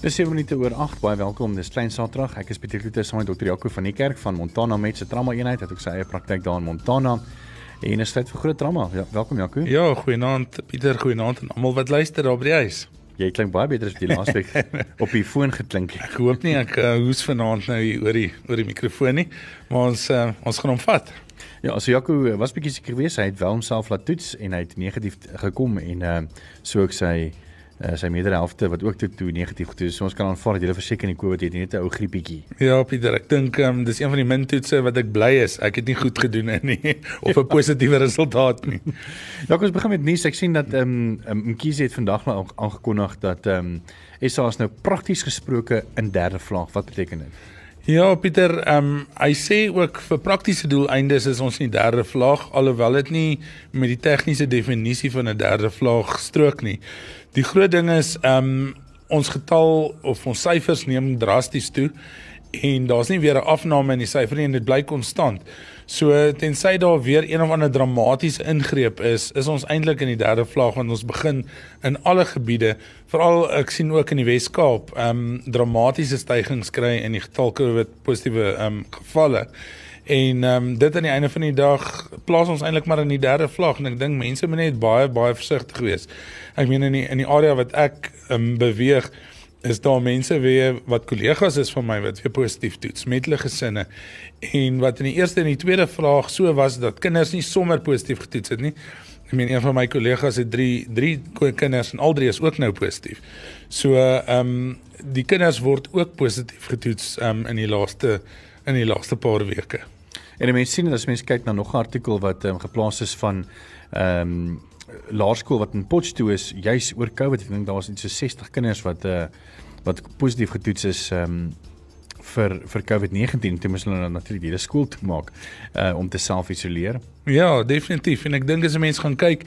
Dis 7 minute oor 8. Baie welkom. Dis klein Saterdag. Ek is Pieter Kloete saam met Dr. Jaco van die Kerk van Montana met se trauma eenheid. Het ook sy eie praktyk daar in Montana. En is tyd vir groot trauma. Ja, welkom Jaco. Ja, goeienaand Pieter, goeienaand aan almal wat luister daar by die huis. Jy klink baie beter as die laaste week op die foon geklink het. Ek hoop nie ek uh, hoes vanaand nou hier oor die oor die mikrofoon nie, maar ons uh, ons gaan hom vat. Ja, so Jaco was bietjie seker geweest hy het wel homself laat toets en hy het negatief gekom en uh, so ek sê uh, sy mederhelfte wat ook toe, toe negatief getoets. So ons kan aanvaar dat jy verseker nie COVID het nie, net 'n ou griepietjie. Ja, Pieter, ek dink um, dis een van die min toetse wat ek bly is. Ek het nie goed gedoen nie of 'n positiewe resultaat nie. Ja, ons begin met nuus. Ek sien dat ehm um, Mkhize het vandag nou aangekondig dat ehm um, SA is nou prakties gesproke in derde vlaag. Wat beteken dit? Ja, Pieter, ehm um, hy sê ook vir praktiese doeleindes is ons in die derde vlaag alhoewel dit nie met die tegniese definisie van 'n derde vlaag strook nie. Die groot ding is ehm um, ons getal of ons syfers neem drasties toe en daar's nie weer 'n afname in die syfer nie en dit bly konstant. So tensy daar weer een of ander dramatiese ingreep is, is ons eintlik in die derde vlaag want ons begin in alle gebiede, veral ek sien ook in die Wes-Kaap, ehm um, dramatiese stygings kry in die getal COVID positiewe ehm um, gevalle. En ehm um, dit aan die einde van die dag plaas ons eintlik maar in die derde vlaag en ek dink mense moet net baie baie versigtig wees. Ek meen in die in die area wat ek ehm um, beweeg is daar mense weer wat kollegas is van my wat weer positief toets met hulle gesinne en wat in die eerste en die tweede vraag so was dat kinders nie sommer positief getoets het nie. Ek meen een van my kollegas het 3 3 kinders en al drie is ook nou positief. So ehm um, die kinders word ook positief getoets ehm um, in die laaste in die laaste paar weke. En mense sien as mense kyk na nog 'n artikel wat um, geplaas is van ehm um, laerskool wat in Potchefstroom is juis oor COVID. Ek dink daar was iets so 60 kinders wat uh wat positief getoets is ehm um, vir vir COVID-19 toe moes hulle nou natuurlik die hele skool toe maak uh om te self-isoleer. Ja, definitief en ek dink as 'n mens gaan kyk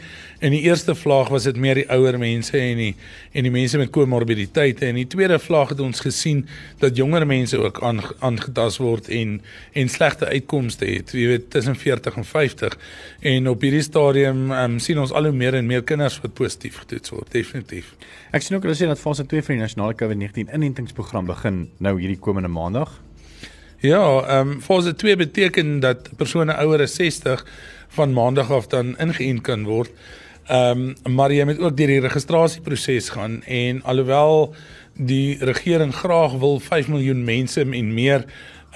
in die eerste vlaag was dit meer die ouer mense en die en die mense met komorbiditeite en in die tweede vlaag het ons gesien dat jonger mense ook aangetas word en en slegte uitkomste het. Jy weet tussen 40 en 50 en op hierdie stadium um, sien ons al hoe meer en meer kinders wat positief getoets word, definitief. Ek sien ook hulle sê dat fase 2 van die nasionale COVID-19 inentingsprogram begin nou hierdie komende maandag. Ja, ehm um, fase 2 beteken dat persone ouer as 60 van maandag af dan ingeënt kan word. Ehm um, maar jy moet ook deur die registrasieproses gaan en alhoewel die regering graag wil 5 miljoen mense en meer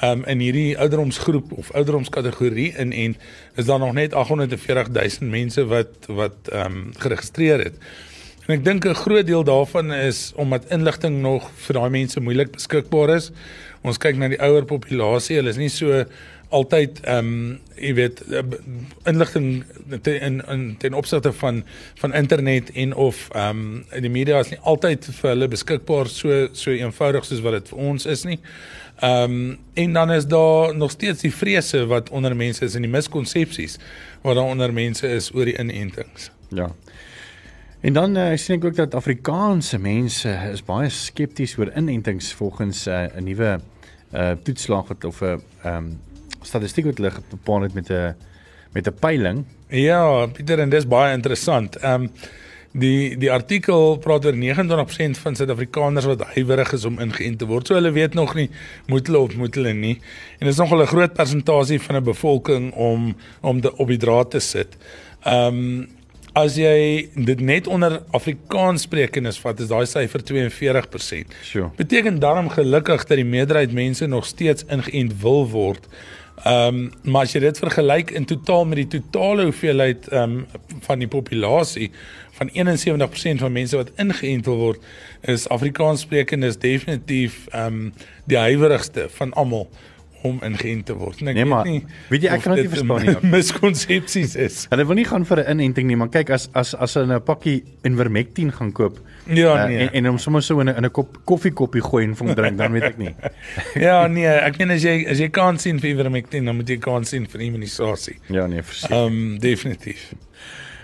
um, in hierdie ouderdomsgroep of ouderdomskategorie in en is daar nog net 840 000 mense wat wat ehm um, geregistreer het. En ek dink 'n groot deel daarvan is omdat inligting nog vir daai mense moeilik beskikbaar is. Ons kyk na die ouer populasie, hulle is nie so altyd ehm um, jy weet inligting te, in in ten opsigte van van internet en of ehm um, die media is nie altyd vir hulle beskikbaar so so eenvoudig soos wat dit vir ons is nie. Ehm um, en dan is daar nog steeds die vrese wat onder mense is en die miskonsepsies wat daar onder mense is oor die inentings. Ja. En dan uh, sien ek ook dat Afrikaanse mense is baie skepties oor inentings volgens eh, 'n uh, nuwe uh, toetslag het of 'n uh, ehm um, statistiek wat hulle bepaal het met 'n met 'n peiling. Ja, Pieter en dis baie interessant. Ehm um, die die artikel praat oor 29% van Suid-Afrikaners wat huiwerig is om ingeënt te word. So hulle weet nog nie moet hulle of moet hulle nie. En dit is nogal 'n groot persentasie van 'n bevolking om om de, op die draad te sit. Ehm um, As jy dit net onder Afrikaans sprekendes vat, is daai syfer 42%. Sure. Beteken daarom gelukkig dat die meerderheid mense nog steeds ingeënt wil word. Ehm um, maar as jy dit vergelyk in totaal met die totale hoeveelheid ehm um, van die populasie van 71% van mense wat ingeënt wil word, is Afrikaans sprekendes definitief ehm um, die huiwerigste van almal om ingeënt te word. En ek Nee, maar, weet nie weet jy, ek kan dit nie verstaan nie, Miskonsepsies is. Hulle wil nie gaan vir 'n inenting nie, maar kyk as as as hulle 'n pakkie Invermectin gaan koop Ja, uh, nee. en, en hom sommer so in 'n in 'n kop koffiekoppie gooi en hom drink, dan weet ek nie. Ja, nee, ek meen as jy as jy kan sien vir ivermectin, dan moet jy kan sien vir immunisasie. Ja nee, verseker. Ehm um, definitief.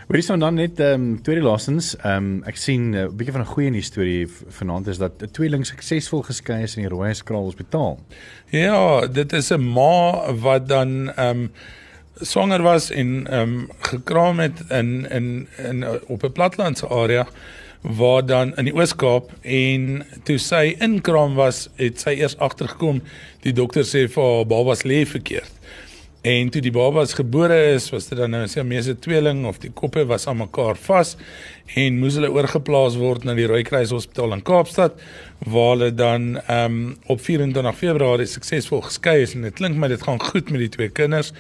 Hoorie staan dan net ehm um, tweede laastens, ehm um, ek sien 'n uh, bietjie van 'n goeie die storie vanaand is dat 'n tweeling suksesvol geskei is in die Rooieskraal Hospitaal. Ja, dit is 'n ma wat dan ehm um, swanger was en ehm um, gekraam het in in in op 'n platlandse area waar dan in die Oos-Kaap en toe sy inkraam was, het sy eers agtergekom die dokter sê vir haar babas lê verkeerd. En toe die babas gebore is, was dit dan nou sy meeste tweeling of die koppe was aan mekaar vas en moes hulle oorgeplaas word na die Rooikruis Hospitaal in Kaapstad waar hulle dan um, op 24 Februarie suksesvol geskei is en dit klink my dit gaan goed met die twee kinders.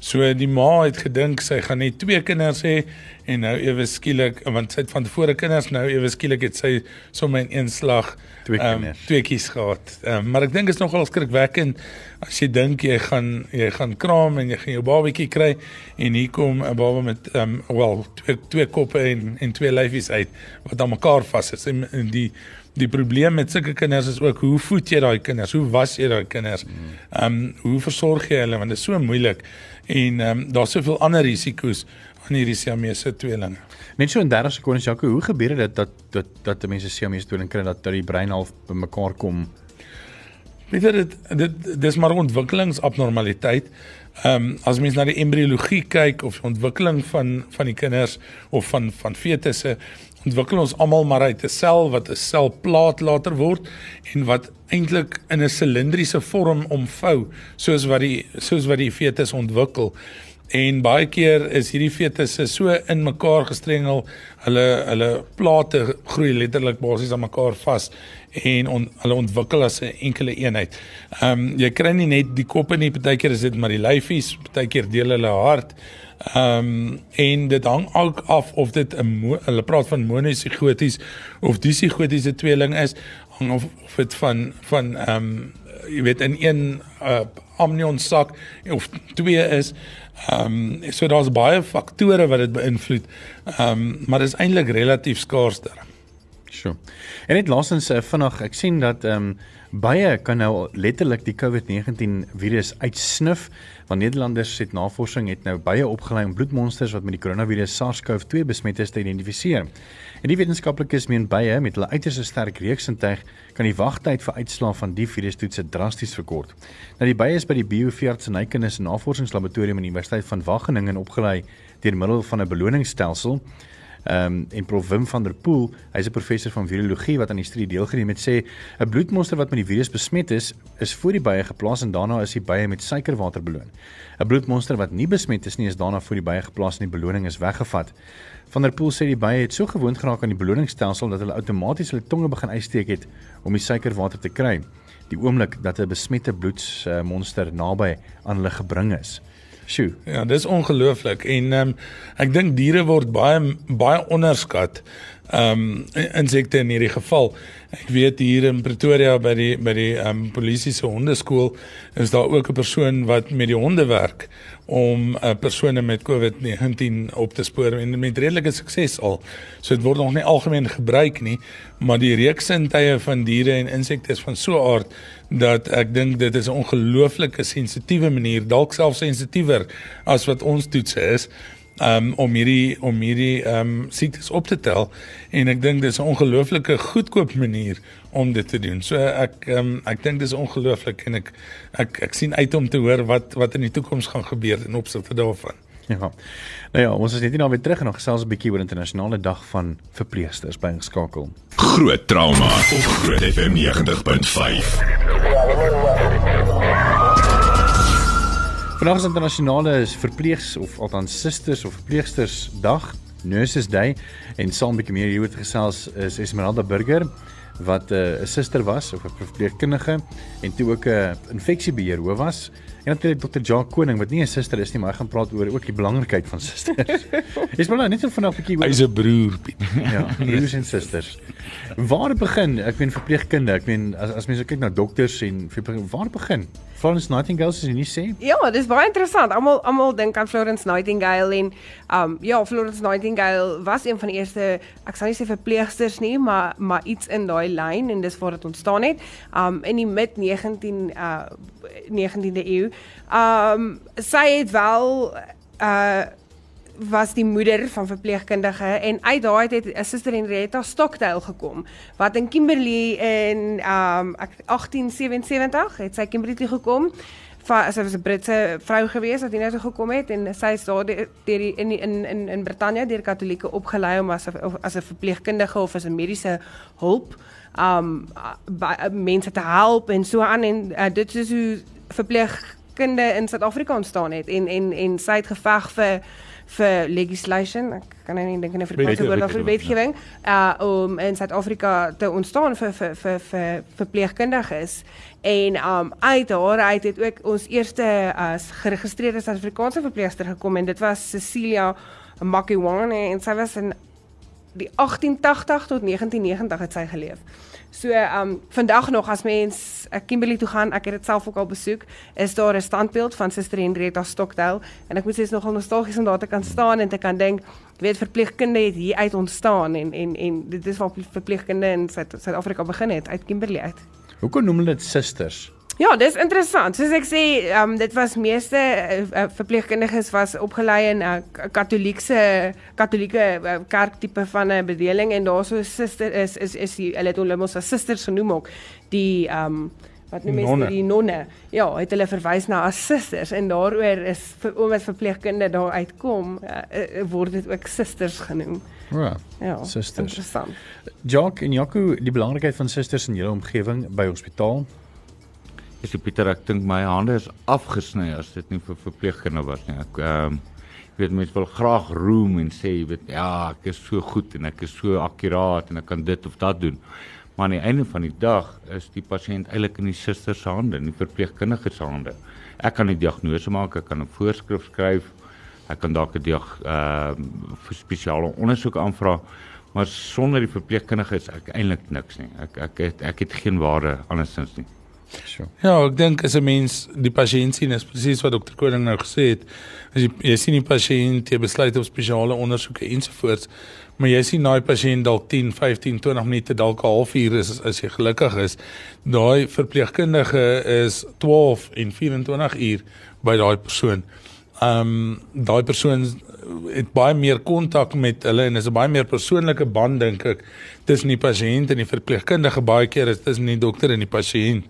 So die ma het gedink sy gaan net twee kinders hê en nou ewe skielik want sy het van tevore kinders nou ewe skielik het sy sommer in een slag Twee ehm, kinders. twee kies gehad. Um, maar ek dink is nogal skrikwekkend as jy dink jy gaan jy gaan kraam en jy gaan jou babatjie kry en hier kom 'n baba met um, wel twee twee koppe en en twee lyfies uit wat aan mekaar vas is. En, en die die probleem met sulke kinders is ook hoe voed jy daai kinders? Hoe was jy daai kinders? Ehm um, hoe versorg jy hulle want dit is so moeilik en ehm um, daar's soveel ander risiko's aan hierdie siamese tweelinge. Net so in 30 sekondes Jaco, hoe gebeur dit dat dat dat dat die mense mense tweeling kry dat dat die brein half bymekaar kom? Weet jy dit dit dis maar ontwikkelingsabnormaliteit. Ehm um, as mens na die embriologie kyk of die ontwikkeling van van die kinders of van van fetusse, ontwikkel ons almal maar uit 'n sel wat 'n selplaat later word en wat eintlik in 'n silindriese vorm omvou soos wat die soos wat die fetus ontwikkel. En baie keer is hierdie fetusse so in mekaar gestrengel, hulle hulle plate groei letterlik basies aan mekaar vas en on, hulle ontwikkel as 'n enkele eenheid. Ehm um, jy kry nie net die koppe nie, partykeer is dit maar die lyfies, partykeer deel hulle hart. Ehm um, en dit hang ook af of dit 'n hulle praat van monosigoties of disigotiese tweeling is, hang of, of dit van van ehm um, jy weet in een uh, amnion sak of twee is. Ehm um, so daar's baie faktore wat dit beïnvloed. Ehm um, maar dit is eintlik relatief skaars daar. Sjoe. En net laasens uh, vinnig, ek sien dat ehm um, baie kan nou letterlik die COVID-19 virus uitsnif. Want Nederlanders het navorsing het nou baie opgelei om bloedmonsters wat met die koronavirus SARS-CoV-2 besmet is te identifiseer. En die wetenskaplikes meen baie met hulle uiters sterk reeksintuig kan die wagtyd vir uitslae van die virustoetse drasties verkort. Nou die baie is by die Bioveeartsenykundige Navorsingslaboratorium aan die Universiteit van Wageningen opgelei deur middel van 'n beloningsstelsel Ehm um, en Prof Wim van der Poel, hy's 'n professor van virologie wat aan die studie deelgeneem het, sê 'n bloedmonster wat met die virus besmet is, is voor die bye geplaas en daarna is die bye met suikerwater beloon. 'n Bloedmonster wat nie besmet is nie, is daarna voor die bye geplaas en die beloning is weggevat. Van der Poel sê die bye het so gewoond geraak aan die beloningsstelsel dat hulle outomaties hulle tonge begin uitsteek het om die suikerwater te kry. Die oomblik dat 'n besmette bloedsmonster naby aan hulle gebring is. Sjoe. Ja, dis ongelooflik en ehm um, ek dink diere word baie baie onderskat. Ehm um, insekte in hierdie geval. Ek weet hier in Pretoria by die by die ehm um, polisie se hondeskool is daar ook 'n persoon wat met die honde werk om uh, persone met COVID-19 op te spoor en met redelike sukses al. So dit word nog nie algemeen gebruik nie, maar die reeksintuie van diere en insekte is van so 'n aard dat ek dink dit is 'n ongelooflike sensitiewe manier, dalk selfs sensitiewer as wat ons toetse is um, om hierdie om hierdie um, siektes op te tel en ek dink dis 'n ongelooflike goedkoop manier om dit te doen. So ek um, ek dink dis ongelooflik en ek, ek ek sien uit om te hoor wat wat in die toekoms gaan gebeur in opsigte daarvan. Ja. Nou ja, ons is net nie nou weer terug en nog gesels 'n bietjie oor internasionale dag van verpleegsters by ingeskakel. Groot trauma op Groot FM 90.5. Vandag is internasionale verpleegs of althans susters of verpleegsters dag, Nurses Day en saam 'n bietjie meer hieroor te gesels is Esmeralda Burger wat 'n uh, suster was of 'n verpleegkundige en toe ook 'n uh, infeksiebeheer hoof was. En natuurlik Dr. Jacques Koning wat nie 'n suster is nie, maar hy gaan praat oor ook die belangrikheid van susters. Is maar nou net so vanaand 'n bietjie oor Hy's 'n broer, Piet. ja, broers en susters. Waar begin? Ek meen verpleegkunde, ek meen as as mense kyk na dokters en waar begin? Florence Nightingale jy nie sê? Ja, dis baie interessant. Almal almal dink aan Florence Nightingale en um ja, Florence Nightingale was een van die eerste ek sal nie sê verpleegsters nie, maar maar iets in daai lyn en dis waar dit ontstaan het. Um in die mid 19 uh 19de eeu. Um sy het wel uh was die moeder van verpleegkundige en uit daai het 'n suster Henrietta Stockdale gekom wat in Kimberley in um 1877 het sy Kimberley toe gekom. Sy was 'n Britse vrou gewees wat hier nou gekom het en sy is daar deur die in in in in Brittanje deur Katolieke opgelei om as 'n as 'n verpleegkundige of as 'n mediese hulp um by mense te help en so aan en uh, dit is hoe verpleegkunde in Suid-Afrika ontstaan het en en en sy het geveg vir vir legislation ek kan nou nie dink in 'n Afrikaanse woord of wetgewing uh om in Suid-Afrika te ontstaan vir vir vir vir verpleegkundiges en um uit haar uit het ook ons eerste as geregistreerde Suid-Afrikaanse verpleegster gekom en dit was Cecilia Makiwane en sy was in die 1880 tot 1990 het sy geleef. So um vandag nog as mens ek uh, Kimberley toe gaan, ek het dit self ook al besoek, is daar 'n standbeeld van Suster Henrietta Stockdale en ek moet sê is nogal nostalgies om daar te kan staan en te kan dink, weet verpleegkunde het hier uit ontstaan en en en dit is waar verpleegkunde in Suid-Afrika begin het uit Kimberley uit. Hoekom noem hulle dit susters? Ja, dis interessant. Soos ek sê, ehm um, dit was meeste uh, verpleegkundiges was opgelei in 'n uh, katolieke katolieke uh, kerk tipe van 'n bedeling en daarso suster is is is die hulle het hulle mos as susters genoem ook. Die ehm um, wat noem mense die nonne. Ja, het hulle verwys na as susters en daaroor is vir omdat verpleegkunde daar uitkom, uh, uh, word dit ook susters genoem. Ja. Ja, susters. Interessant. Jock en Jaco, die belangrikheid van susters in julle omgewing by hospitaal Ek sê Pieter, ek dink my hande is afgesny as dit nie vir verpleegkinders was nie. Ek ehm um, weet mense wil graag roem en sê jy weet ja, ek is so goed en ek is so akkuraat en ek kan dit of dat doen. Maar aan die einde van die dag is die pasiënt eintlik in die susters se hande, in die verpleegkundige se hande. Ek kan die diagnose maak, ek kan 'n voorskrif skryf, ek kan dalk 'n diag ehm uh, vir spesiale ondersoek aanvra, maar sonder die verpleegkundige is ek eintlik niks nie. Ek ek het, ek het geen waarde andersins nie. Sure. Ja, ek dink as 'n mens die pasiënt sien is presies wat dokter Koning nou gesê het. As jy jy sien die pasiënt, jy besluit op spesiale ondersoeke ensovoorts, maar jy sien daai pasiënt dalk 10, 15, 20 minute dalk 'n halfuur is as jy gelukkig is. Daai verpleegkundige is 12 en 24 uur by daai persoon. Ehm um, daai persoon het baie meer kontak met hulle en is 'n baie meer persoonlike band dink ek tussen die pasiënt en die verpleegkundige baie keer is tussen die dokter en die pasiënt.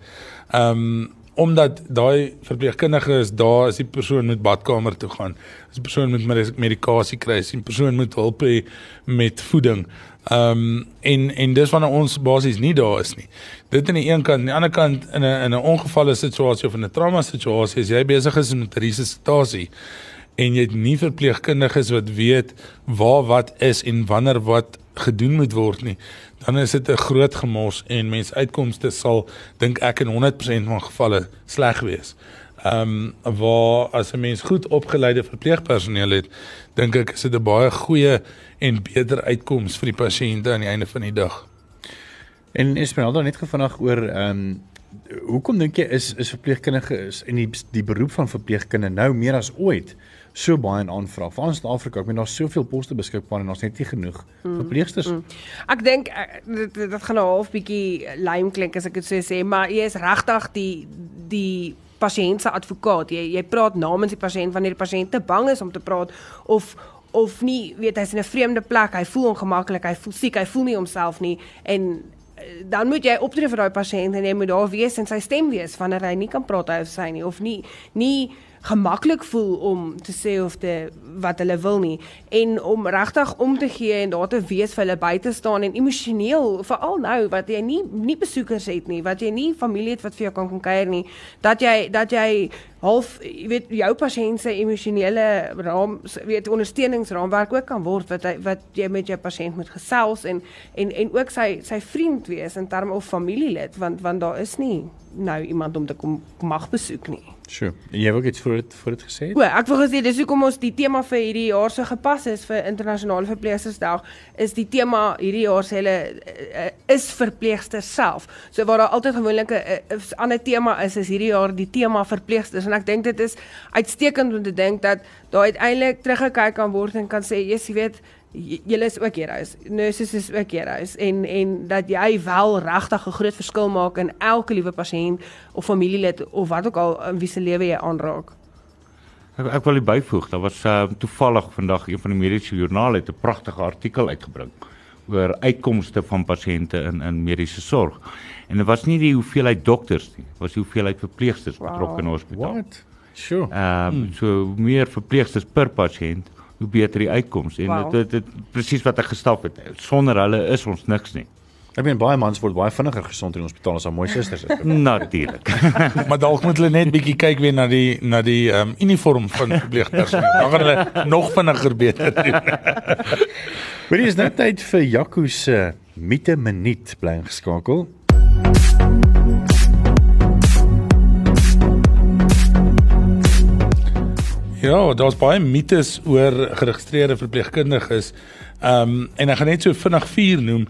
Ehm um, omdat daai verpleegkundige is daar as die persoon moet badkamer toe gaan. As die persoon moet medikasie kry, as die persoon moet hulp met voeding. Ehm um, en en dis wanneer ons basies nie daar is nie. Dit aan die een kant, aan die ander kant in 'n in 'n ongevalle situasie of in 'n trauma situasie as jy besig is met 'n resusitasie en jy het nie verpleegkundiges wat weet waar wat is en wanneer wat gedoen moet word nie, dan is dit 'n groot gemors en mens uitkomste sal dink ek in 100% van gevalle sleg wees. Ehm um, waar as 'n mens goed opgeleide verpleegpersoneel het, dink ek is dit 'n baie goeie en beter uitkoms vir die pasiënte aan die einde van die dag. En Esmeralda net gevinnig oor ehm um, hoekom dink jy is is verpleegkundige is en die die beroep van verpleegkundige nou meer as ooit so baie in aanvraag. Vir ons in Afrika, ek meen daar's soveel poste beskikbaar en ons het nie genoeg mm. verpleegsters. Mm. Ek dink eh, dit dit gaan 'n half bietjie lame klink as ek dit so sê, maar jy is regtig die die pasiënt se advokaat. Jy jy praat namens die pasiënt wanneer die pasiënt te bang is om te praat of of nie weet hy's in 'n vreemde plek, hy voel ongemaklik, hy voel siek, hy voel nie homself nie en eh, dan moet jy optree vir daai pasiënt en jy moet daar wees en sy stem wees wanneer hy nie kan praat hy of sy nie of nie nie gemaklik voel om te sê of te wat hulle wil nie. En om regtig om te gee en daar te wees vir hulle by te staan en emosioneel veral nou wat jy nie nie besoekers het nie wat jy nie familie het wat vir jou kan kom kuier nie dat jy dat jy half jy weet jou pasiënt se emosionele raam weet ondersteuningsraamwerk ook kan word wat hy, wat jy met jou pasiënt moet gesels en en en ook sy sy vriend wees in terme of familielid want want daar is nie nou iemand om te kom mag besoek nie. Sure. En jy wou iets voor dit voor dit gesê? O, ek wil gesê dis hoekom ons die tema vir hierdie jaar so gepas is vir internasionale verpleegstersdag is die tema hierdie jaar se hulle uh, is verpleegsters self. So waar daar altyd gewoonlik 'n ander tema is is hierdie jaar die tema verpleegsters en ek dink dit is uitstekend om te dink dat daar uiteindelik teruggekyk kan word en kan sê jy weet julle is ook heroes. Nurses is ook heroes en en dat jy wel regtig 'n groot verskil maak in elke liewe pasiënt of familielid of wat ook al in wie se lewe jy aanraak. Ek ek wil byvoeg, daar was uh, toevallig vandag een van die mediese joernale het 'n pragtige artikel uitgebring oor uitkomste van pasiënte in in mediese sorg. En dit was nie die hoeveelheid dokters nie, was die hoeveelheid verpleegsters betrokke wow. in hospitaal. What? Sure. Ehm um, so meer verpleegsters per pasiënt hoe beter die uitkoms en wow. dit dit presies wat ek gestap het sonder hulle is ons niks nie Ek meen baie mans word baie vinniger gesond in die hospitaal as al mooi susters is. Natuurlik. maar dalk moet hulle net bietjie kyk weer na die na die ehm um, uniform van verpleegpersoneel. Dan gaan hulle nog vinniger beter doen. Wie is nou tyd vir Jaco se mite minuut bly geskakel. Ja, daar's baie mites oor geregistreerde verpleegkundiges. Ehm um, en ek gaan net so vinnig vier noem.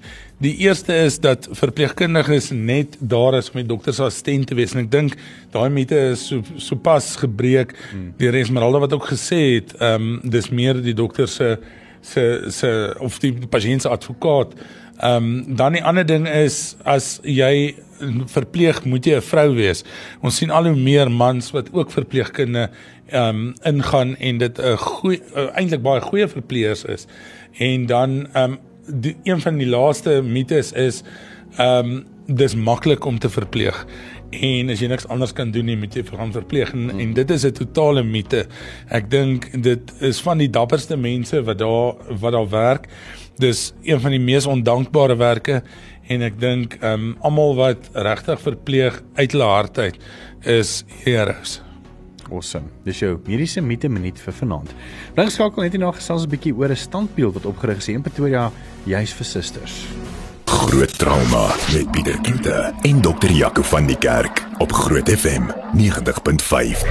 Die eerste is dat verpleegkundiges net daar is om die dokter se assistent te wees en ek dink daai mite is so so pas gebreek hmm. deur Esmeralda wat ook gesê het, ehm um, dis meer die dokter se se se of die pasiënt se advokaat. Ehm um, dan die ander ding is as jy verpleeg moet jy 'n vrou wees. Ons sien al hoe meer mans wat ook verpleegkunde um, ingaan en dit 'n goeie uh, eintlik baie goeie verpleegers is. En dan ehm um, die een van die laaste mites is ehm um, dis maklik om te verpleeg en as jy niks anders kan doen nie moet jy gaan verpleeg en, hmm. en dit is 'n totale mite. Ek dink dit is van die dapperste mense wat daar wat daar werk. Dis een van die mees ondankbare werke en ek dink ehm um, almal wat regtig verpleeg uit hulle hart uit is heroes. Awesome. Dis jou mediese mite minuut vir vanaand. Bly geskakel net hierna gesels 'n bietjie oor 'n standbeeld wat opgerig is in Pretoria juis vir susters. Groot trauma met Pieter Kinte en dokter Jaco van die Kerk op Groot FM 90.5.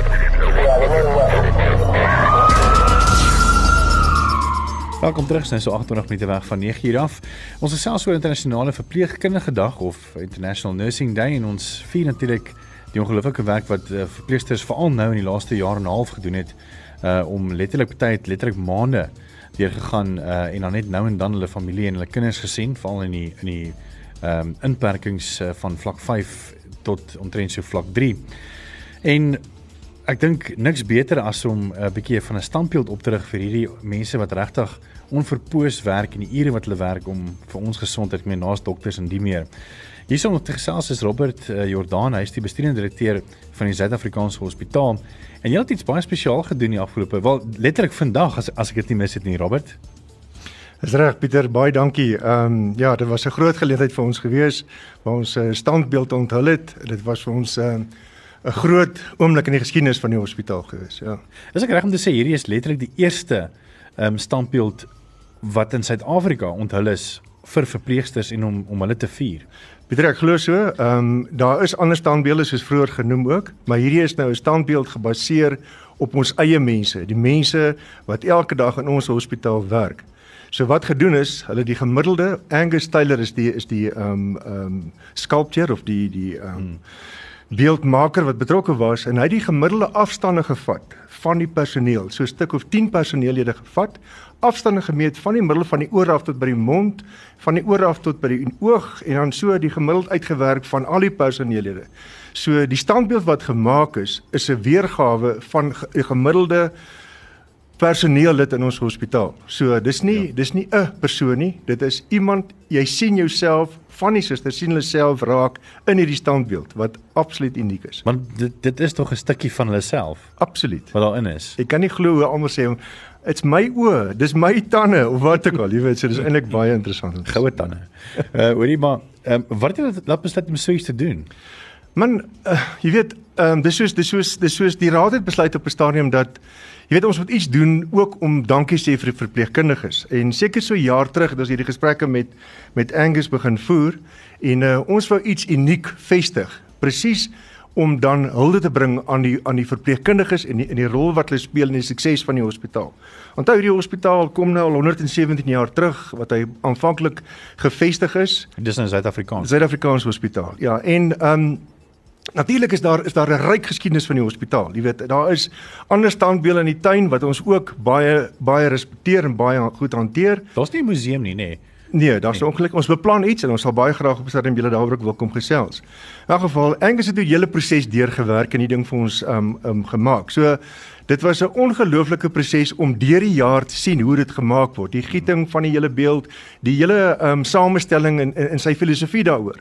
Welkom terug, nou so 28 minute weg van 9uur af. Ons is selfs oor internasionale verpleegkundige dag of International Nursing Day en ons vier natuurlik die ongelooflike werk wat uh, verpleegsters veral nou in die laaste jaar en 'n half gedoen het uh om letterlik baie letterlik maande deur gegaan uh en dan net nou en dan hulle familie en hulle kinders gesien veral in die in die ehm um, inperkings uh, van vlak 5 tot omtrent so vlak 3. En ek dink niks beter as om 'n uh, bietjie van 'n standbeeld op te rig vir hierdie mense wat regtig onverpoos werk en die ure wat hulle werk om vir ons gesondheid, ek meen naas dokters en die meer. Hierson te gesels is Robert uh, Jordan, hy is die bestuurende direkteur van die Suid-Afrikaanse Hospitaal. En jy het iets baie spesiaal gedoen die afgelope, wel letterlik vandag as as ek dit nie mis het nie, Robert. Dis reg Pieter, baie dankie. Ehm um, ja, dit was 'n groot geleentheid vir ons gewees waar ons 'n uh, standbeeld onthul het. Dit was vir ons 'n uh, 'n groot oomblik in die geskiedenis van die hospitaal gewees, ja. Is ek reg om te sê hierdie is letterlik die eerste ehm um, standbeeld wat in Suid-Afrika onthul is vir verpleegsters en om om hulle te vier? Pieter, ek glo so. Ehm um, daar is ander standbeelde soos vroeër genoem ook, maar hierdie is nou 'n standbeeld gebaseer op ons eie mense, die mense wat elke dag in ons hospitaal werk. So wat gedoen is, hulle die gemiddelde Angus Taylor is die is die ehm um, ehm um, sculptor of die die ehm um, beeldmaker wat betrokke was en hy het die gemiddelde afstande gevat van die personeel, so 'n stuk of 10 personeellede gevat afstande gemeet van die middel van die oor af tot by die mond, van die oor af tot by die oog en dan so die gemiddeld uitgewerk van al die personeellede. So die standbeeld wat gemaak is, is 'n weergawe van 'n gemiddelde personeellid in ons hospitaal. So dis nie ja. dis nie 'n persoon nie, dit is iemand jy sien jouself van die susters sien hulle self raak in hierdie standbeeld wat absoluut uniek is. Want dit dit is tog 'n stukkie van hulle self. Absoluut. Wat daarin is. Ek kan nie glo hoe almal sê dit's my oë, dis my tande of wat ook al, jy weet, so dis eintlik baie interessant. Goue tande. Uh hoorie maar, ehm um, wat het laat besluit om so iets te doen? Man, uh, jy weet, ehm um, dis soos dis soos dis soos die raad het besluit op 'n stadium dat jy weet ons moet iets doen ook om dankie sê vir die verpleegkundiges. En seker so jaar terug het ons hierdie gesprekke met met Angus begin voer en uh, ons wou iets uniek vestig. Presies om dan hulde te bring aan die aan die verpleegkundiges en die, in die rol wat hulle speel in die sukses van die hospitaal. Onthou hierdie hospitaal kom nou al 117 jaar terug wat hy aanvanklik gevestig is. Dis in Suid-Afrikaans. Suid-Afrikaanse hospitaal. Ja, en ehm um, Natuurlik is daar is daar 'n ryk geskiedenis van die hospitaal. Jy weet, daar is ander standbeelde in die tuin wat ons ook baie baie respekteer en baie goed hanteer. Daar's nie 'n museum nie, nê. Nee. Nee, daar's nee. ongelukkig ons beplan iets en ons sal baie graag op stadium julle daaroor wil kom gesels. In elk geval, Angus het 'n hele proses deurgewerk en die ding vir ons um um gemaak. So dit was 'n ongelooflike proses om deur die jaar te sien hoe dit gemaak word. Die gieting van die hele beeld, die hele um samestelling en in sy filosofie daaroor.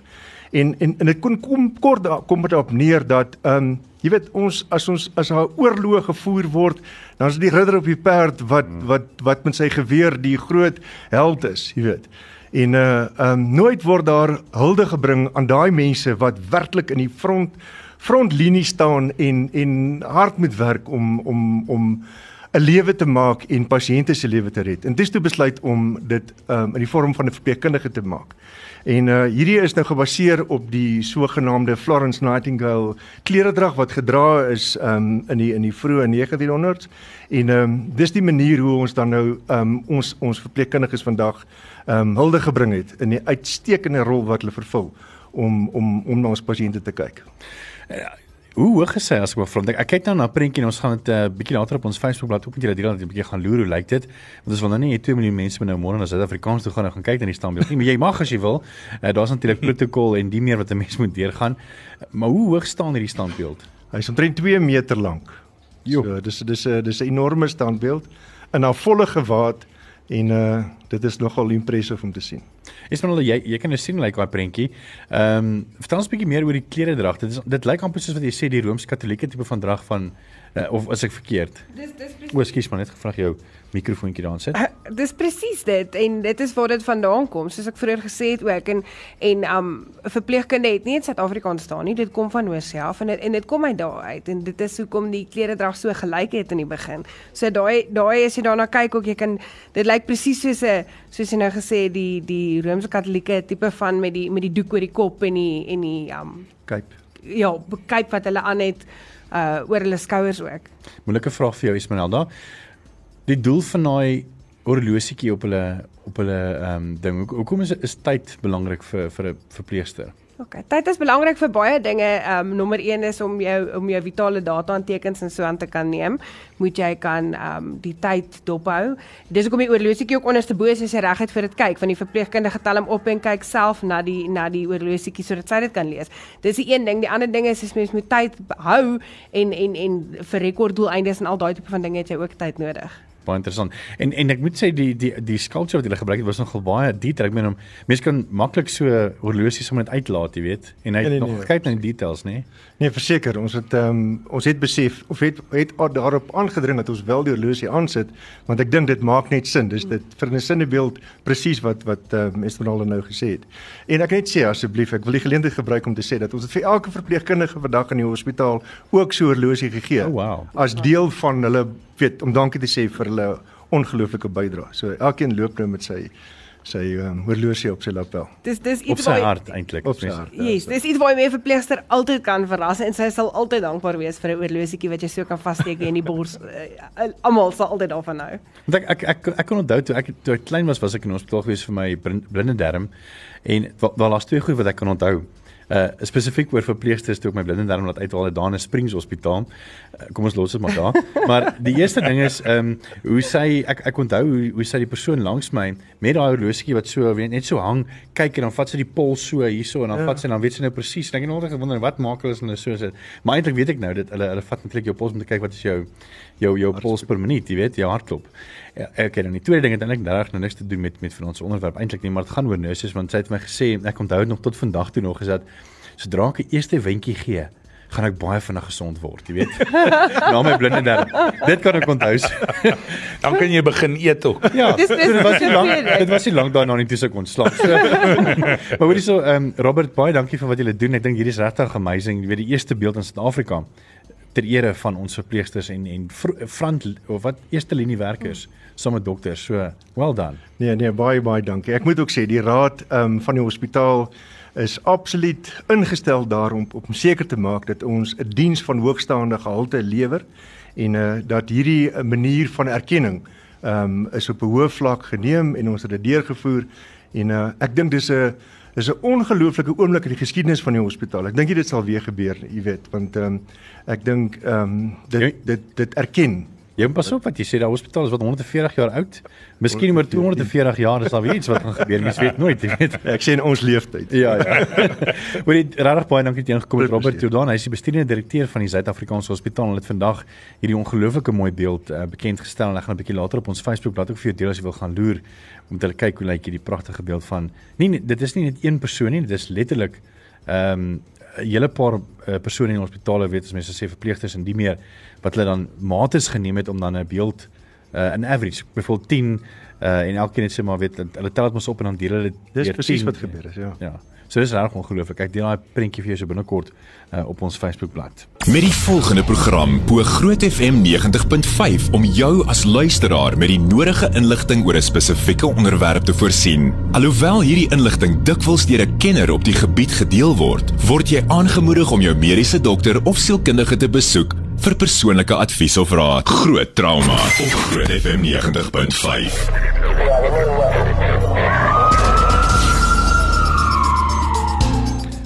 En en en dit kon kom kort kom dit op neer dat um jy weet ons as ons as 'n oorlog gevoer word, dan is die ridder op die perd wat hmm. wat wat met sy geweer die groot held is, jy weet. En uh um nooit word daar hulde gebring aan daai mense wat werklik in die front frontlinie staan en en hard moet werk om om om 'n lewe te maak en pasiënte se lewe te red. En dis toe besluit om dit um in die vorm van 'n verpleegkundige te maak. En uh hierdie is nou gebaseer op die sogenaamde Florence Nightingale kleredrag wat gedra is um in die in die vroeë 1900s. En um dis die manier hoe ons dan nou um ons ons verpleegkundiges vandag um hulde gebring het in die uitstekende rol wat hulle vervul om om om na ons pasiënte te kyk. Hoe hoog is hy as ek maar vra? Ek kyk nou na 'n prentjie en ons gaan dit 'n uh, bietjie later op ons Facebookblad ook met julle deel dat jy 'n bietjie gaan loer hoe lyk dit? Want ons wil nou nie hê 2 miljoen mense moet nou môre na Suid-Afrikaans toe gaan en gaan kyk na die standbeeld nie, maar jy mag as jy wil. Uh, Daar's natuurlik protokol en die meer wat 'n mens moet deurgaan. Maar hoe hoog staan hierdie standbeeld? Hy's omtrent 2 meter lank. So dis dis 'n dis 'n enorme standbeeld in 'n volle gewaad en uh dit is nogal impressive om te sien. Is maar jy jy kan nou sien lyk like daai prentjie. Ehm um, vertel ons 'n bietjie meer oor die kleredrag. Dit is dit lyk amper soos wat jy sê die Rooms-Katolieke tipe van drag van uh, of as ek verkeerd. Dis dis presies. O, ekskuus man, net gevra jou mikrofoontjie daar sit. Uh, dis presies dit en dit is waar dit vandaan kom. Soos ek vroeër gesê het ook en en um verpleegkunde het nie in Suid-Afrika staan nie. Dit kom van af en dit en dit kom uit daar uit en dit is hoekom die kleredrag so gelyk het in die begin. So daai daai as jy daarna kyk ook jy kan dit lyk presies soos 'n soos jy nou gesê die die Rooms-Katolieke tipe van met die met die doek oor die kop en die en die um cape. Ja, cape wat hulle aan het uh oor hulle skouers ook. Moeilike vraag vir jou Ismanelda. Die doel van daai horlosietjie op hulle op hulle ehm um, ding. Hoekom is is tyd belangrik vir vir 'n verpleegster? OK, tyd is belangrik vir baie dinge. Ehm um, nommer 1 is om jou om jou vitale data aantekens en so aan te kan neem. Moet jy kan ehm um, die tyd dophou. Dis hoekom die oorlosiekie ook onderste bo is as jy reguit vir dit kyk, van die verpleegkundige tel hom op en kyk self na die na die oorlosiekie sodat sy dit kan lees. Dis die een ding. Die ander ding is as mens moet tyd hou en en en vir rekorddoeleindes en al daai tipe van dinge het jy ook tyd nodig baie interessant. En en ek moet sê die die die skulptuur wat hulle gebruik het was nogal baie detail. Ek meen hom mense kan maklik so horlosie sommer net uitlaat, jy weet. En hy het nee, nee, nog nee, kyk na die details, nê? Nee? nee, verseker, ons het ehm um, ons het besef of het het daarop aangedring dat ons wel die horlosie aansit, want ek dink dit maak net sin. Dis dit vir 'n sinnebeeld presies wat wat ehm um, Esmeralda nou gesê het. En ek net sê asseblief, ek wil die geleentheid gebruik om te sê dat ons het vir elke verpleegkundige vandag in die hospitaal ook so horlosie gegee. Oh, wow. As deel van hulle weet om dankie te sê vir hulle ongelooflike bydrae. So elkeen loop nou met sy sy um, horlosie op sy lapel. Dis dis iets wat sy hart eintlik. Op sy hart. Ja, yes, dis iets wat my verpleegster altyd kan verras en sy sal altyd dankbaar wees vir 'n horlosietjie wat jy so kan vassteek in die bors. Uh, Almal sal altyd daarvan hou. Want ek ek ek, ek kon onthou toe ek toe ek klein was was ek in hospitaal gewees vir my blinde darm en daar was twee goed wat ek kan onthou uh spesifiek oor verpleegsters toe ek my blinde darm laat uithaal uit Dane Springs Hospitaal. Uh, kom ons los dit maar daar. maar die eerste ding is ehm um, hoe sy ek ek onthou hoe hoe sy die persoon langs my met daai horlosietjie wat so weet net so hang kyk en dan vat sy die pols so hierso en dan ja. vat sy dan weet sy nou presies. Ek het nog altyd gewonder wat maak hulle as hulle so sit. Maar eintlik weet ek nou dit hulle hulle vat netlik jou pols om te kyk wat is jou jou jou pols per minuut, jy weet, jou hartklop. Ja, ek het dan die tweede ding het eintlik reg nou niks te doen met met ons onderwerp eintlik nie, maar dit gaan oor nurses want sy het my gesê ek onthou nog tot vandag toe nog gesê dat sodra ek 'n eerste wentjie gee, gaan ek baie vinnig gesond word, jy weet. Na my blinde darm. Dit kan ek onthou. Dan kan jy begin eet ook. Ja, Dis- dis- dit was nie lank dit was nie lank daarna nie toe ek ontslaap. So, maar hoorie so, ehm um, Robert, baie dankie vir wat julle doen. Ek dink hierdie is regtig amazing. Jy weet die eerste beeld in Suid-Afrika ter ere van ons verpleegsters en en vro- front of wat eerste linie werkers saam met dokters. So, well done. Nee nee, baie baie dankie. Ek moet ook sê die raad um, van die hospitaal is absoluut ingestel daarom om seker te maak dat ons 'n diens van hoogstaande gehalte lewer en uh, dat hierdie uh, manier van erkenning um, is op 'n hoë vlak geneem en ons het dit deurgevoer en uh, ek dink dis 'n dis 'n ongelooflike oomblik in die geskiedenis van die hospitaal. Ek dink dit sal weer gebeur, jy weet, want um, ek dink ehm um, dit dit dit erken Jy moet pas op wat jy sê, daai hospitaal is wat 140 jaar oud. Miskien oor 240 jaar is daar weer iets wat gaan gebeur. Mens weet nooit, jy weet. ek sê in ons leeftyd. Ja ja. Hoor jy regtig baie dankie dat jy ingekom het Robert. Jordan. Hy is die besturende direkteur van die Suid-Afrikaanse Hospitaal. Hulle het vandag hierdie ongelooflike mooi beeld uh, bekend gestel en ek gaan 'n bietjie later op ons Facebook bladsy ook vir jou deel as jy wil gaan loer om te kyk hoe lyk hierdie pragtige beeld van nie- dit is nie net een persoon nie, dit is letterlik ehm um, 'n hele paar uh, persone in hospitale weet as mense sê verpleegsters en die meer wat hulle dan mates geneem het om dan 'n beeld uh, 'n average byvoorbeeld 10 uh, en elkeen het sê maar weet hulle tel dit mos op en dan deel hulle dit Dis presies 10. wat gebeur het, ja. Ja. So dis reg ongelooflik. Ek deel daai prentjie vir jou so binnekort uh, op ons Facebookblad. Met die volgende program bo Groot FM 90.5 om jou as luisteraar met die nodige inligting oor 'n spesifieke onderwerp te voorsien. Alhoewel hierdie inligting dikwels deur 'n kenner op die gebied gedeel word, word jy aangemoedig om jou mediese dokter of sielkundige te besoek vir persoonlike advies of raad. Groot trauma op Groot FM 90.5.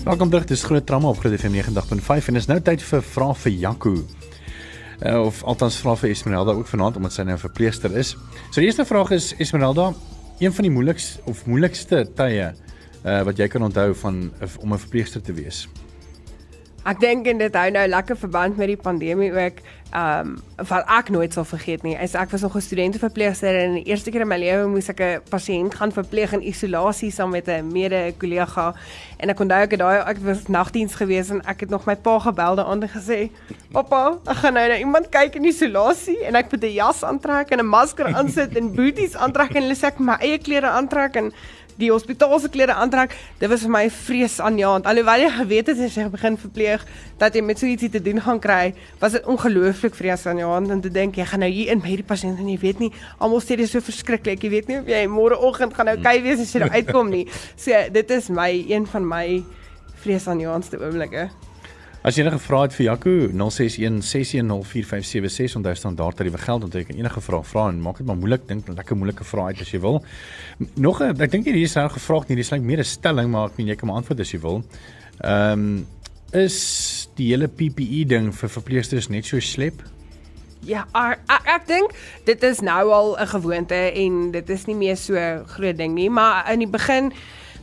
Welkom terug. Dis groot trauma op Groot FM 90.5 en dis nou tyd vir vrae vir Jaco. Uh, of althans vra vir Esmeralda ook vanaand omdat sy nou 'n verpleegster is. So die eerste vraag is Esmeralda, een van die moeilikste of moeilikste tye uh, wat jy kan onthou van uh, om 'n verpleegster te wees. Ek dink en dit hou nou lekker verband met die pandemie ook. Ehm um, wat ek nooit sal vergeet nie, is ek was nog 'n studenteverpleegster en die eerste keer in my lewe moes ek 'n pasiënt gaan verpleeg in isolasie saam met 'n mede-kollega. En ek onthou ek het daai ek was nagdiens gewees en ek het nog my pa gebel en gesê: "Pappa, ek gaan nou na iemand kyk in isolasie en ek moet 'n jas aantrek en 'n masker aansit en booties aantrek en hulle sê ek my eie klere aantrek en die hospitaalse klere aantrek. Dit was vir my vrees aanjaend. Alhoewel jy geweet het as jy begin verpleeg dat jy met so ietsie te doen gaan kry, was dit ongelooflik vrees aanjaend om te dink jy gaan nou hier in by hierdie pasiënt en jy weet nie, almal sê dit is so verskriklik. Jy weet nie of jy môreoggend gaan okay wees as jy uitkom nie. So dit is my een van my vrees aanjaendste oomblikke. As jy enige vrae het vir Jaco 0616104576 onthou standaard tariewe geld onthou jy kan enige vraag vra en maak dit maar moeilik dink lekker moeilike vrae uit as jy wil. Nog 'n ek dink nie hier is nou gevra nie, dis net meer 'n stelling maar ek meen jy kan maar antwoord as jy wil. Ehm um, is die hele PPE ding vir verpleegsters net so slep? Ja, ek ek, ek dink dit is nou al 'n gewoonte en dit is nie meer so groot ding nie, maar in die begin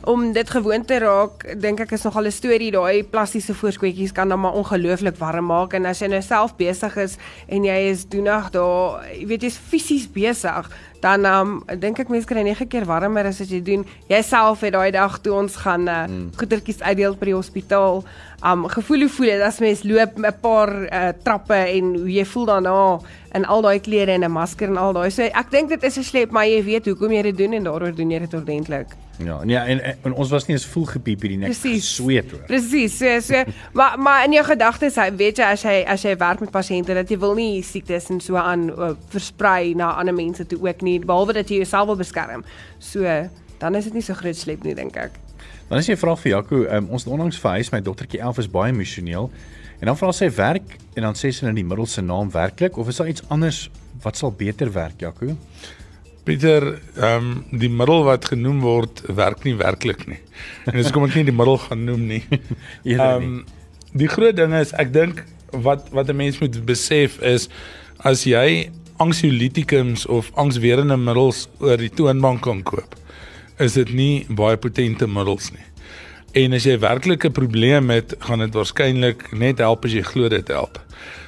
om dit gewoon te raak, dink ek is nogal 'n storie daai plastiese voorskootjies kan dan maar ongelooflik warm maak en as jy nou self besig is en jy is doenig daar, jy weet jy's fisies besig, dan um, dink ek mense kry 9 keer warmer as wat jy doen. Jouself het daai dag toe ons gaan uh, mm. goedertjies uitdeel by die hospitaal, um gevoel hoe voel dit as mens loop 'n paar uh, trappe en hoe jy voel daarna in al daai klere en 'n masker en al daai. So ek dink dit is 'n slep, maar jy weet hoekom jy dit doen en daaroor doen jy dit ordentlik. Ja, nee en, en, en ons was nie eens vol gepiep hierdie nek Presies. sweet hoor. Presies. So so maar maar in jou gedagtes, weet jy as jy as jy werk met pasiënte dat jy wil nie siektes en so aan uh, versprei na ander mense toe ook nie, behalwe dat jy jouself wil beskerm. So dan is dit nie so groot slep nie dink ek. Dan is jy vra vir Jaco, um, ons het onlangs verhuis, my dogtertjie 11 is baie emosioneel. En dan vra sy werk en dan sê sy nou die middelste naam werklik of is daar iets anders wat sal beter werk, Jaco? Pieter, ehm um, die middel wat genoem word werk nie werklik nie. En dis kom ek nie die middel gaan noem nie. Ehm um, die groot ding is ek dink wat wat 'n mens moet besef is as jy anxiolytikums of angswerende middels oor die toonbank kan koop, is dit nie baie potente middels nie. En as jy werklik 'n probleem het, gaan dit waarskynlik net help as jy glo dit help.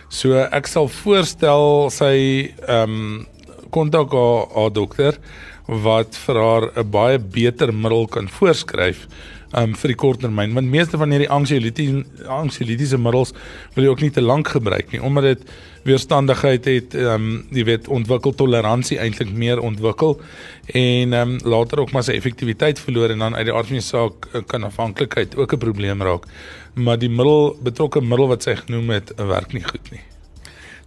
So ek sal voorstel sy ehm um, kontak haar, haar dokter wat vir haar 'n baie beter middel kan voorskryf um vir die korttermyn want meeste van hierdie anksiolitiese anksiolitiese middels wil jy ook nie te lank gebruik nie omdat dit weerstandigheid het um jy weet ontwikkel toleransie eintlik meer ontwikkel en um later ook maar sy effektiwiteit verloor en dan uit die aard van die saak uh, kan afhanklikheid ook 'n probleem raak. Maar die middel betrokke middel wat sy genoem het werk nie goed nie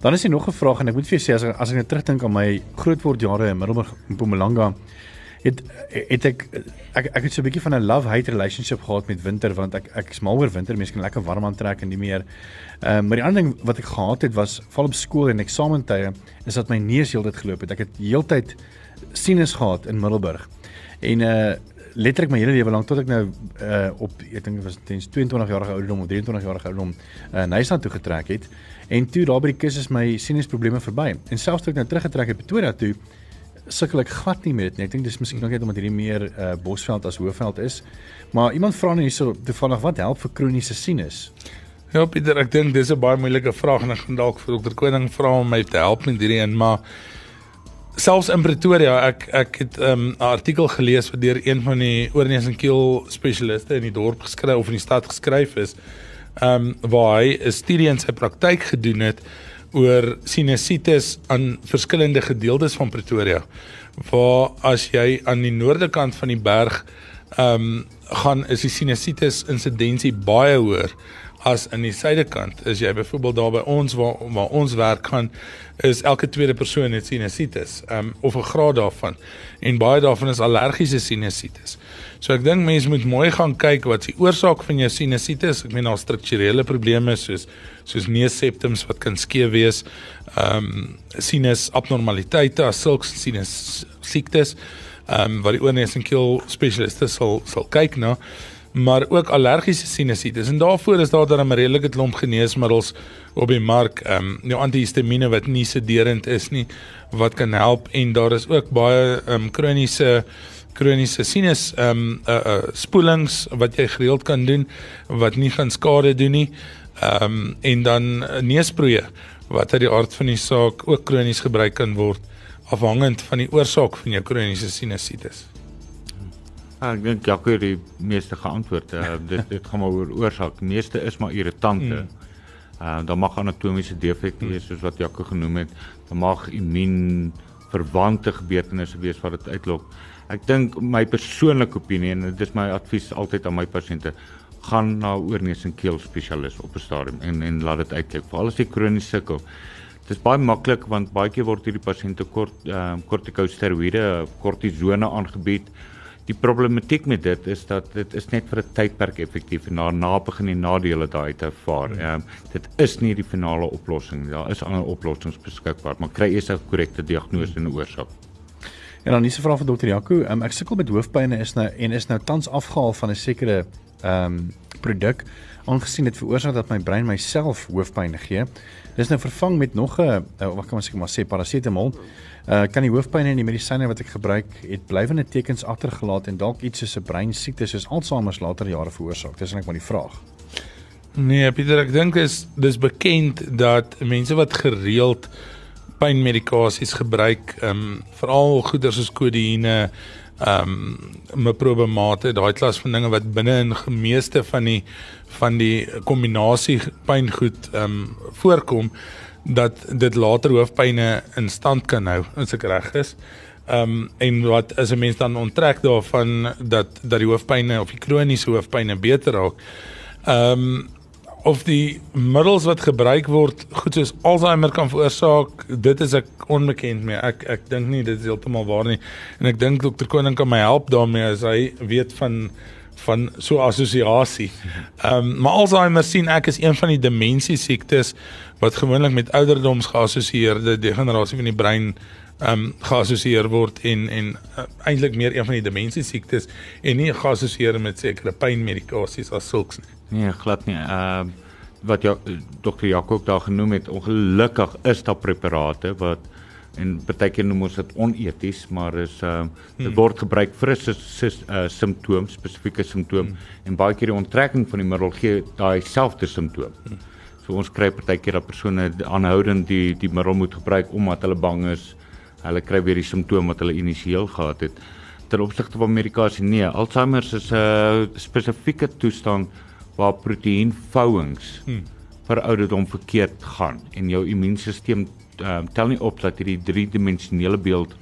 Dan is hier nog 'n vraag en ek moet vir jou sê as as ek net terugdink aan my grootwordjare in Middelburg en Mpumalanga het het ek ek ek het so 'n bietjie van 'n love-hate relationship gehad met winter want ek ek is mal oor winter, mense kan lekker warm aantrek en nie meer. Ehm uh, maar die ander ding wat ek gehad het was val op skool en eksamentye is dat my neus heeltyd geloop het. Ek het heeltyd sinus gehad in Middelburg. En uh letterlik my hele lewe lank tot ek nou uh op ek dink dit was tens 22 jarige ouderdom of 23 jarige ouderdom uh Nyland toe getrek het en toe daar by die kus is my sinusprobleme verby. En selfs toe ek nou teruggetrek het Pretoria toe sukkel ek glad nie met dit nie. Ek dink dis miskien ook net omdat hierdie meer uh, Bosveld as Hoëveld is. Maar iemand vra nou hierso toevallig wat help vir kroniese sinus? Ja Pieter, ek dink dis 'n baie moeilike vraag en ek gaan dalk vir dokter Koning vra om my te help met hierdie een, maar selfs in Pretoria, ek ek het ehm, 'n um, artikel gelees wat deur een van die oorneus en keel spesialiste in die dorp geskryf of in die stad geskryf is, ehm um, waar hy 'n studie in sy praktyk gedoen het oor sinusitis aan verskillende gedeeltes van Pretoria. Waar as jy aan die noorde kant van die berg ehm um, gaan is die sinusitis insidensie baie hoër as in die suidekant. As jy byvoorbeeld daar by ons waar waar ons werk gaan is elke tweede persoon het sinusitis, ehm um, of 'n graad daarvan. En baie daarvan is allergiese sinusitis. So ek dink mense moet mooi gaan kyk wat die oorsaak van jou sinusitis. Ek meen daar strukturele probleme soos soos neusseptums wat kan skeef wees. Ehm um, sinus abnormaliteite, as sulks sinus siektes. Ehm um, wat die oorneus en keel spesialiste sal sal kyk na. Nou maar ook allergiese sinusitis en daarvoor is daar dan 'n redelike klomp geneesmiddels op die mark, ehm um, nou antihistamiene wat nie sederend is nie wat kan help en daar is ook baie ehm um, kroniese kroniese sinus ehm um, uh, uh, spoelings wat jy gereeld kan doen wat nie gaan skade doen nie. Ehm um, en dan neusproeë wat uit die aard van die saak ook kronies gebruik kan word afhangend van die oorsaak van jou kroniese sinusitis. Ja, ek dink Jacques het die meeste geantwoord. Uh, dit dit gaan maar oor oorsaak. Meeste is maar irritante. Mm. Uh dan mag anatomiese defekte wees soos wat Jacques genoem het. Dan mag immuun verwante gebeurtenisse wees wat dit uitlok. Ek dink my persoonlike opinie en dit is my advies altyd aan my pasiënte gaan na oorneus en keel spesialis op 'n stadium en en laat dit uitkyk. Veral as jy kronies sukkel. Dit is baie maklik want baie keer word hierdie pasiënte kort ehm uh, kortikosteroïde, kortisone aangebied. Die problematiek met dit is dat dit is net vir 'n tydperk effektief en daarna begin die nadele daai te ervaar. Hmm. Ehm um, dit is nie die finale oplossing. Daar is ander oplossings beskikbaar, maar kry eers 'n korrekte diagnose en oorsaak. En dan dis 'n vraag van dokter Jaco. Um, ek sukkel met hoofpyn is nou en is nou tans afgehaal van 'n sekere ehm um, produk aangesien dit veroorsaak dat my brein myself hoofpyn gee. Dis nou vervang met nog 'n uh, wat kan ons sê maar sê parasetamol. Uh kan die hoofpyn en die medisyne wat ek gebruik het blywende tekens agtergelaat en dalk iets soos 'n breinsiekte soos Alzheimer later jare veroorsaak. Dis net maar die vraag. Nee, Pieter, ek dink is dis bekend dat mense wat gereeld pynmedikasies gebruik, ehm um, veral goeders soos kodeïne, ehm um, meprobamate, daai klas van dinge wat binne in gemeeste van die van die kombinasie pyngoed ehm um, voorkom dat dit later hoofpynne in stand kan hou as ek reg is. Ehm um, en wat as 'n mens dan onttrek daarvan dat dat die hoofpynne of die kroniese hoofpynne beter raak. Ehm um, of die middels wat gebruik word goed soos Alzheimer kan veroorsaak, dit is ek onbekend mee. Ek ek dink nie dit is heeltemal waar nie. En ek dink dokter Koning kan my help daarmee as hy weet van van so assosiasie. Ehm um, maar Alzheimer sien ek is een van die demensie siektes wat gewoonlik met ouderdoms geassosieerde degenerasie van die brein ehm um, geassosieer word en en uh, eintlik meer een van die demensie siektes en nie geassosieer met sekere pynmedikasies as sulks nie. Nee, glad nie. Ehm uh, wat jou dokter Jakob daar genoem het, ongelukkig is daar preparate wat en partykeer noem ons dit oneties, maar is ehm uh, dit hmm. word gebruik vir 'n uh, simptoom, spesifieke simptoom hmm. en baie keer die onttrekking van die middel gee daai selfde simptoom. Hmm. So ons kry partykeer dat persone aanhoudend die die middel moet gebruik omdat hulle bang is. Hulle kry weer die simptoom wat hulle initieel gehad het. ten opsigte van medikasie nee, Alzheimer is 'n uh, spesifieke toestand waar proteïenvouings hmm. vir ouderdom verkeerd gaan en jou immuunstelsel um, tel nie op dat hierdie driedimensionele beeld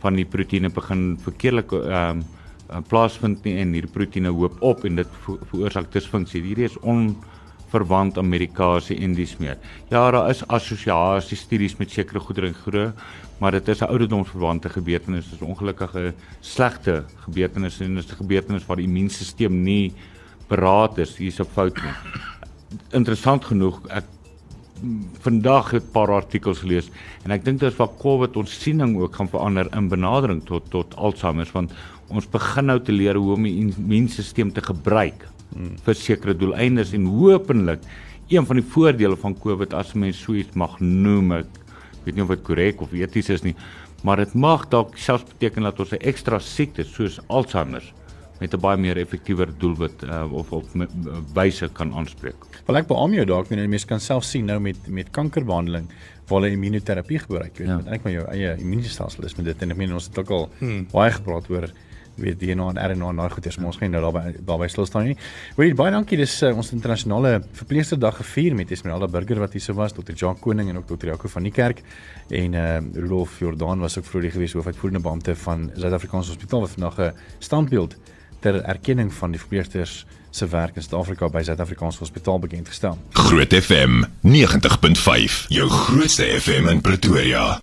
van die proteïene begin verkeerlik ehm um, plaasvind nie en hierdie proteïene hoop op en dit veroorsaak disfunksie. Hierdie is onverwant aan medikasie en dis meer. Ja, daar is assosiasie studies met sekere goedere en groe, maar dit is 'n ouderdomsverwante gebeurtenis, dit is ongelukkige slegte gebeurtenis en dit is 'n gebeurtenis waar die immuunstelsel nie beraad is, hier's 'n fout nie. Interessant genoeg, ek vandag 'n paar artikels gelees en ek dink dit is waar COVID ons siening ook gaan verander in benadering tot tot Alzheimer want ons begin nou te leer hoe om die immuunstelsel te gebruik hmm. vir sekere doeleindes en hopelik een van die voordele van COVID as mens so iets mag noem ek weet nie of dit korrek of eties is nie maar dit mag dalk selfs beteken dat ons 'n ekstra siekte soos Alzheimer met 'n baie meer effektiewer doelwit uh, of op wyse kan aanspreek. Wel ek beamoen jou dalk wanneer mense kan self sien nou met met kankerbehandeling waar hulle immunoterapie gebruik, weet, ja. met eintlik maar jou eie immuunstelsel is met dit en ek meen ons het ook al hmm. baie gepraat oor weet DNA en RNA en daai goeders, maar ons gaan nou daarby daarby stil staan nie. Weet baie dankie dis uh, ons internasionale verpleegsterdag gevier met Esmeralda Burger wat hier so was, Dr. Jacques Koning en ook Dr. Jaco van die kerk en uh Rudolf Jordan was ook vroeër gewees hoofuitvoerende beampte van Suid-Afrikaanse Hospitaal wat vandag 'n standbeeld ter erkenning van die verpleegsters se werk in Suid-Afrika by Suid-Afrikaanse Hospitaal bekend gestel. Groot FM 90.5, jou grootste FM in Pretoria.